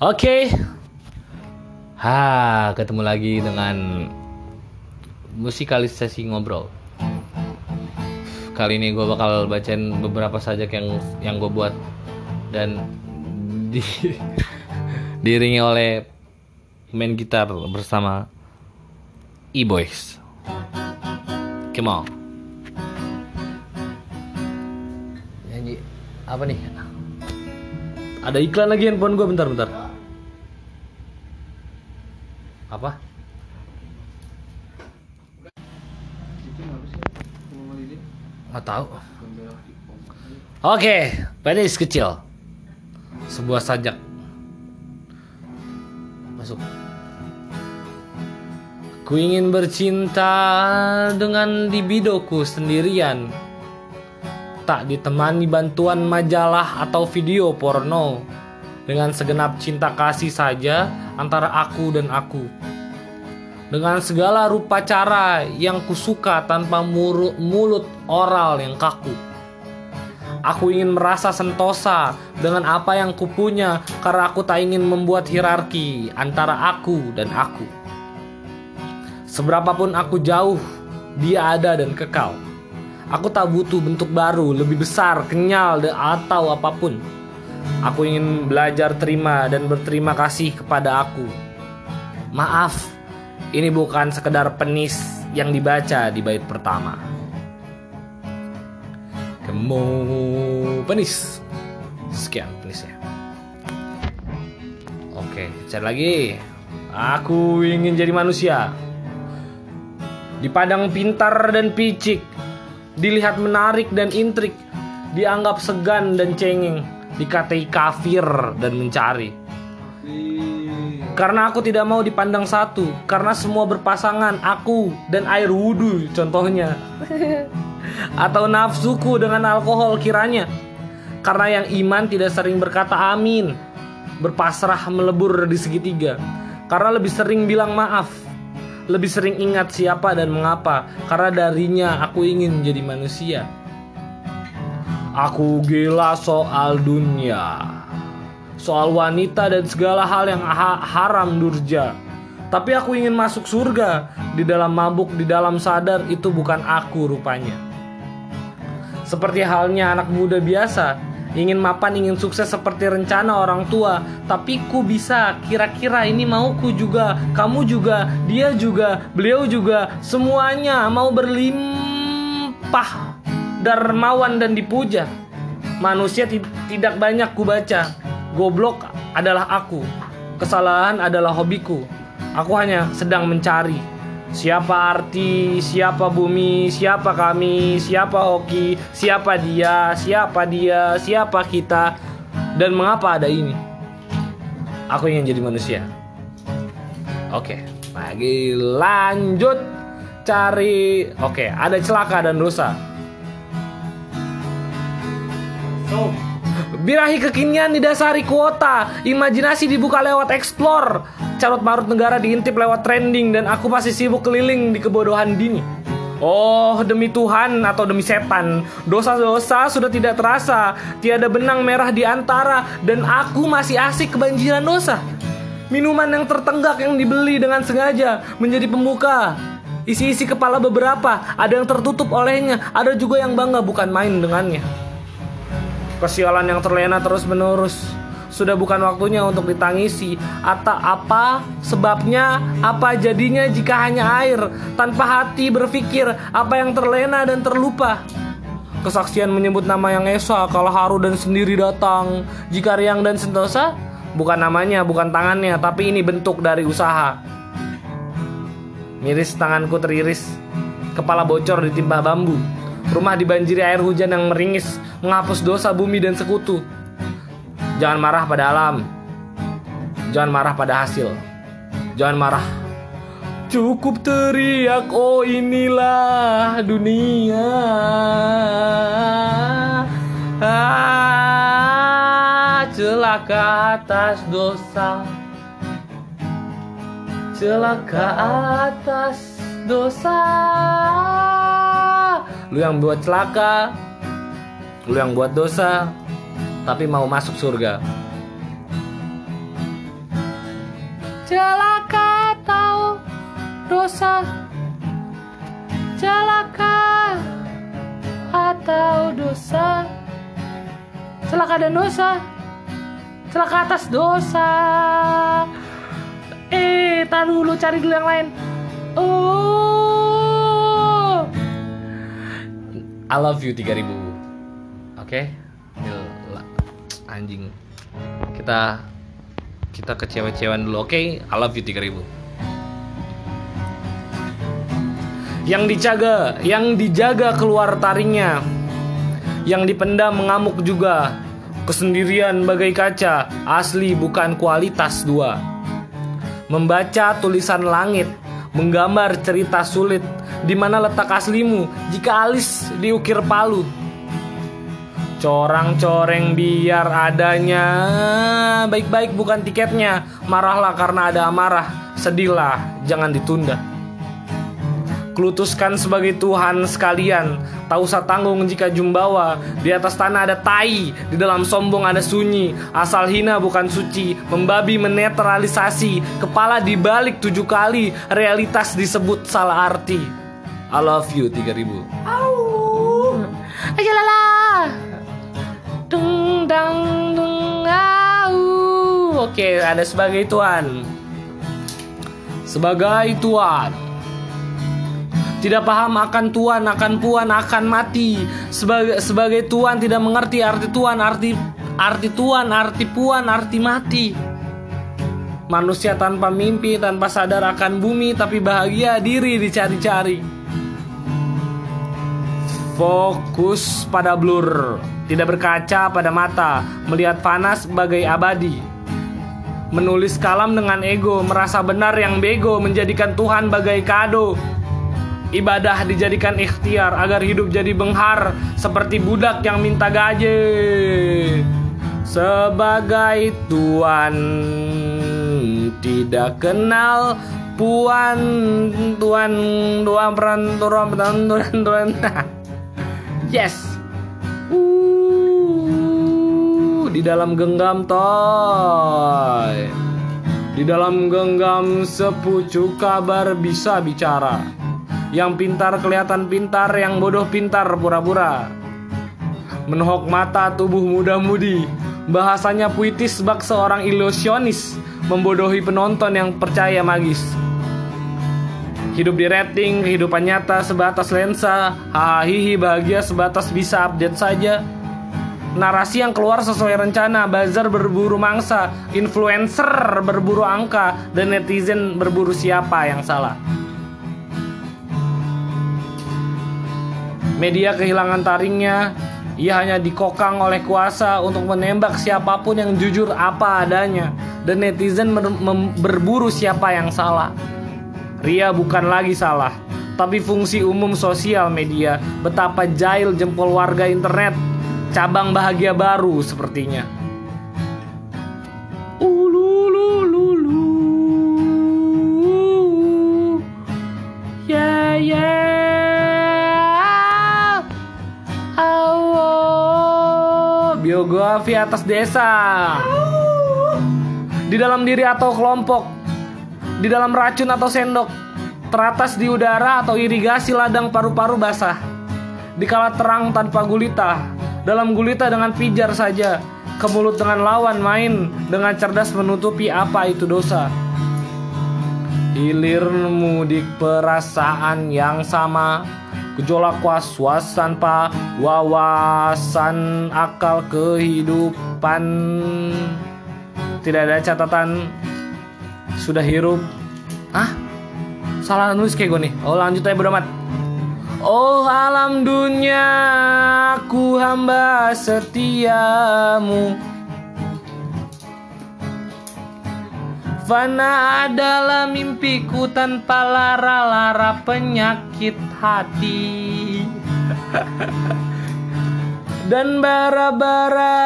Oke. Ha, ketemu lagi dengan musikalisasi ngobrol. Kali ini gue bakal bacain beberapa sajak yang yang gue buat dan di, diiringi oleh main gitar bersama E-Boys. Come on. Nyanyi apa nih? Ada iklan lagi handphone gue bentar bentar. Apa? Nggak tahu. Oke, penis kecil. Sebuah sajak. Masuk. Ku ingin bercinta dengan libidoku sendirian. Tak ditemani bantuan majalah atau video porno. Dengan segenap cinta kasih saja antara aku dan aku. Dengan segala rupa cara yang kusuka tanpa mulut oral yang kaku. Aku ingin merasa sentosa dengan apa yang kupunya karena aku tak ingin membuat hierarki antara aku dan aku. Seberapapun aku jauh, dia ada dan kekal. Aku tak butuh bentuk baru, lebih besar, kenyal, atau apa pun. Aku ingin belajar terima dan berterima kasih kepada aku. Maaf, ini bukan sekedar penis yang dibaca di bait pertama. Kamu penis. Sekian penisnya. Oke, cari lagi. Aku ingin jadi manusia. Dipandang pintar dan picik, dilihat menarik dan intrik, dianggap segan dan cengeng, dikatai kafir dan mencari. Karena aku tidak mau dipandang satu, karena semua berpasangan aku dan air wudhu contohnya. Atau nafsuku dengan alkohol kiranya. Karena yang iman tidak sering berkata amin, berpasrah melebur di segitiga. Karena lebih sering bilang maaf, lebih sering ingat siapa dan mengapa, karena darinya aku ingin jadi manusia. Aku gila soal dunia, soal wanita dan segala hal yang ha- haram durja. Tapi aku ingin masuk surga, di dalam mabuk, di dalam sadar itu bukan aku rupanya. Seperti halnya anak muda biasa, ingin mapan, ingin sukses seperti rencana orang tua, tapi ku bisa kira-kira ini mauku juga, kamu juga, dia juga, beliau juga, semuanya mau berlimpah, dermawan dan dipuja. Manusia ti- tidak banyak ku baca, goblok adalah aku, kesalahan adalah hobiku. Aku hanya sedang mencari Siapa arti, siapa bumi, siapa kami, siapa hoki, siapa dia, siapa dia, siapa kita, dan mengapa ada ini. Aku ingin jadi manusia. Oke, lagi lanjut cari. Oke, ada celaka dan dosa. So, birahi kekinian didasari kuota, imajinasi dibuka lewat explore, carut marut negara diintip lewat trending dan aku masih sibuk keliling di kebodohan dini. Oh, demi Tuhan atau demi setan, dosa-dosa sudah tidak terasa, tiada benang merah di antara dan aku masih asik kebanjiran dosa. Minuman yang tertenggak yang dibeli dengan sengaja menjadi pembuka. Isi-isi kepala beberapa, ada yang tertutup olehnya, ada juga yang bangga bukan main dengannya. Kesialan yang terlena terus menerus. Sudah bukan waktunya untuk ditangisi. Atau apa sebabnya? Apa jadinya jika hanya air? Tanpa hati berpikir Apa yang terlena dan terlupa? Kesaksian menyebut nama yang Esa Kalau haru dan sendiri datang. Jika riang dan sentosa Bukan namanya, bukan tangannya Tapi ini bentuk dari usaha. Miris tanganku teriris. Kepala bocor ditimpa bambu. Rumah dibanjiri air hujan yang meringis Menghapus dosa bumi dan sekutu. Jangan marah pada alam. Jangan marah pada hasil. Jangan marah. Cukup teriak Oh inilah dunia. Ah, Celaka atas dosa. Celaka atas dosa. Lu yang buat celaka Lu yang buat dosa Tapi mau masuk surga. Celaka atau dosa. Celaka atau dosa. Celaka dan dosa. Celaka atas dosa. Eh tar dulu cari dulu yang lain. Oh. I love you 3000 oke. Okay? anjing. Kita kita ke cewek-cewekan dulu. Oke okay? I love you 3000 yang dijaga yang dijaga keluar taringnya. Yang dipendam mengamuk juga. Kesendirian bagai kaca. Asli bukan kualitas dua. Membaca tulisan langit. Menggambar cerita sulit. Di mana letak aslimu? Jika alis diukir palu Corang-coreng biar adanya. Baik-baik bukan tiketnya. Marahlah karena ada amarah. Sedihlah jangan ditunda. Klutuskan sebagai Tuhan sekalian. Tak usah tanggung jika jumbawa. Di atas tanah ada tai Di dalam sombong ada sunyi. Asal hina bukan suci Membabi menetralisasi. Kepala dibalik tujuh kali Realitas disebut salah arti. I love you 3000 Au. Ajalala Dang dung au. Oke, ada sebagai tuan. Sebagai tuan. Tidak paham akan tuan, akan puan, akan mati. Sebagai sebagai tuan tidak mengerti arti tuan, arti arti tuan, arti puan, arti mati. Manusia tanpa mimpi, tanpa sadar akan bumi, tapi bahagia diri dicari-cari. Fokus pada blur tidak berkaca pada mata, melihat panas sebagai abadi. Menulis kalam dengan ego, merasa benar yang bego, menjadikan Tuhan bagai kado. Ibadah dijadikan ikhtiar agar hidup jadi benghar seperti budak yang minta gaje. Sebagai tuan tidak kenal puan tuan peran tuan tuan tuan tuan yes di dalam genggam toy. Di dalam genggam sepucuk kabar bisa bicara. Yang pintar kelihatan pintar, yang bodoh pintar pura-pura. Menohok mata tubuh muda-mudi. Bahasanya puitis bak seorang ilusionis membodohi penonton yang percaya magis. Hidup di rating, kehidupan nyata sebatas lensa, hahihi bahagia sebatas bisa update saja narasi yang keluar sesuai rencana, buzzer berburu mangsa, influencer berburu angka, dan netizen berburu siapa yang salah. Media kehilangan taringnya, ia hanya dikokang oleh kuasa untuk menembak siapa pun yang jujur apa adanya, dan netizen berburu siapa yang salah. Ria bukan lagi salah, tapi fungsi umum sosial media. Betapa jahil jempol warga internet cabang bahagia baru sepertinya. Biografi atas desa. Di dalam diri atau kelompok. Di dalam racun atau sendok. Teratas di udara atau irigasi ladang paru-paru basah. Di kala terang tanpa gulita, dalam gulita dengan pijar saja, ke mulut dengan lawan main, dengan cerdas menutupi apa itu dosa. Hilir mudik perasaan yang sama, gejolak was-was tanpa wawasan akal kehidupan. Tidak ada catatan, sudah hirup. Ah, salah nulis kayak gue nih. Oh lanjut aja bodo amat. Oh alam dunia aku hamba setiamu Fana adalah mimpiku tanpa lara-lara penyakit hati Dan bara-bara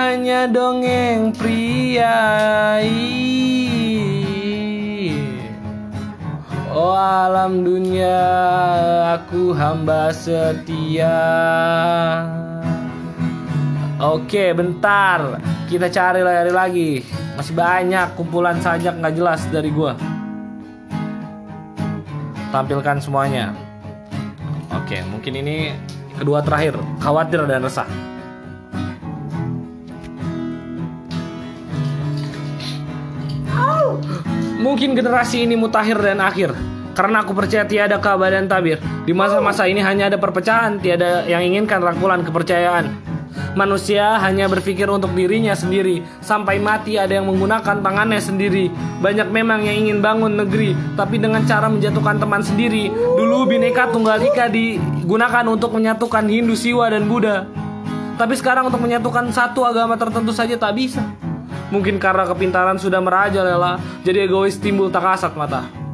hanya dongeng priai alam dunia aku hamba setia Oke bentar Kita cari lagi lagi. Masih banyak kumpulan sajak nggak jelas dari gua. Tampilkan semuanya. Oke, mungkin ini kedua terakhir. Khawatir dan resah. Mungkin generasi ini mutakhir dan akhir. Karena aku percaya tiada kabar dan tabir. Di masa-masa ini hanya ada perpecahan, tiada yang inginkan rangkulan kepercayaan. Manusia hanya berpikir untuk dirinya sendiri. Sampai mati ada yang menggunakan tangannya sendiri. Banyak memang yang ingin bangun negeri, tapi dengan cara menjatuhkan teman sendiri. Dulu bineka tunggal ika digunakan untuk menyatukan Hindu, Siwa, dan Buddha. Tapi sekarang untuk menyatukan satu agama tertentu saja tak bisa. Mungkin karena kepintaran sudah merajalela, jadi egois timbul tak kasat mata.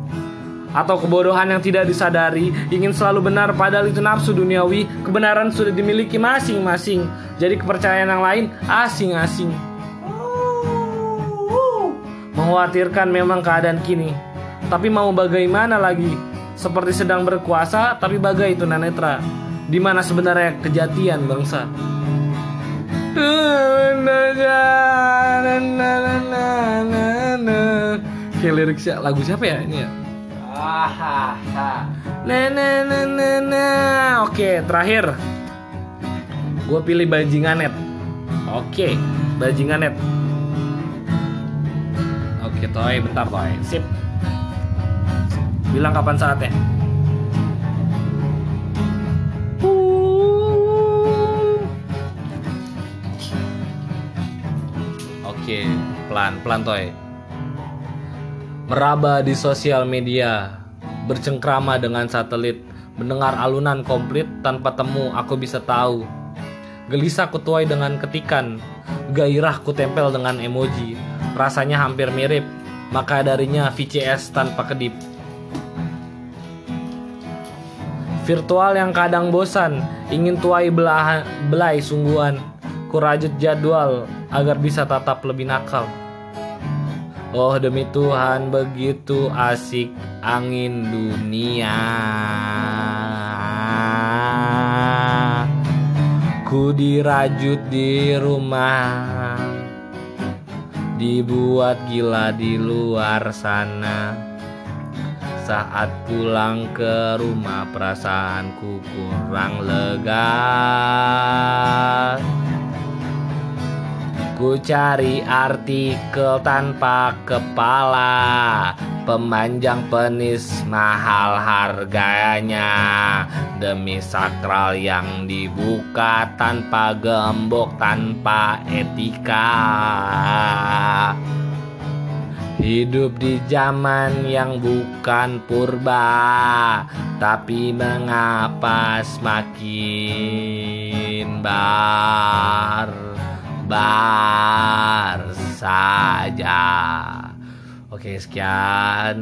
Atau kebodohan yang tidak disadari, ingin selalu benar padahal itu nafsu duniawi, kebenaran sudah dimiliki masing-masing. Jadi kepercayaan yang lain asing-asing. Mengkhawatirkan memang keadaan kini. Tapi mau bagaimana lagi? Seperti sedang berkuasa, tapi bagai tunanetra. Di mana sebenarnya kejatian bangsa? Kayak liriknya lagu siapa ya ini ya? Nah, nah, nah, nah, nah. Oke, terakhir. Gue pilih bajinganet. Oke, bajinganet. Oke, toy, bentar toy. Sip. Bilang kapan saatnya? Oke, pelan, pelan toy. Meraba di sosial media, bercengkrama dengan satelit, mendengar alunan komplit tanpa temu aku bisa tahu. Gelisah kutuai dengan ketikan, gairah ku tempel dengan emoji, rasanya hampir mirip, maka darinya VCS tanpa kedip. Virtual yang kadang bosan, ingin tuai belah, belai sungguhan, kurajut jadwal agar bisa tatap lebih nakal. Oh demi Tuhan begitu asik angin dunia. Ku dirajut di rumah Dibuat gila di luar sana. Saat pulang ke rumah perasaanku kurang lega Cari artikel tanpa kepala. Pemanjang penis mahal harganya. Demi sakral yang dibuka tanpa gembok tanpa etika. Hidup di zaman yang bukan purba Tapi mengapa semakin bar Bar saja. Oke sekian.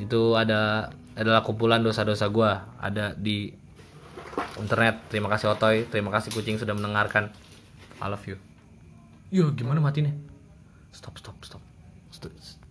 Itu ada adalah kumpulan dosa-dosa gue Ada di internet. Terima kasih Otoy. Terima kasih kucing sudah mendengarkan. I love you. Yo gimana matinya? Stop stop stop, stop.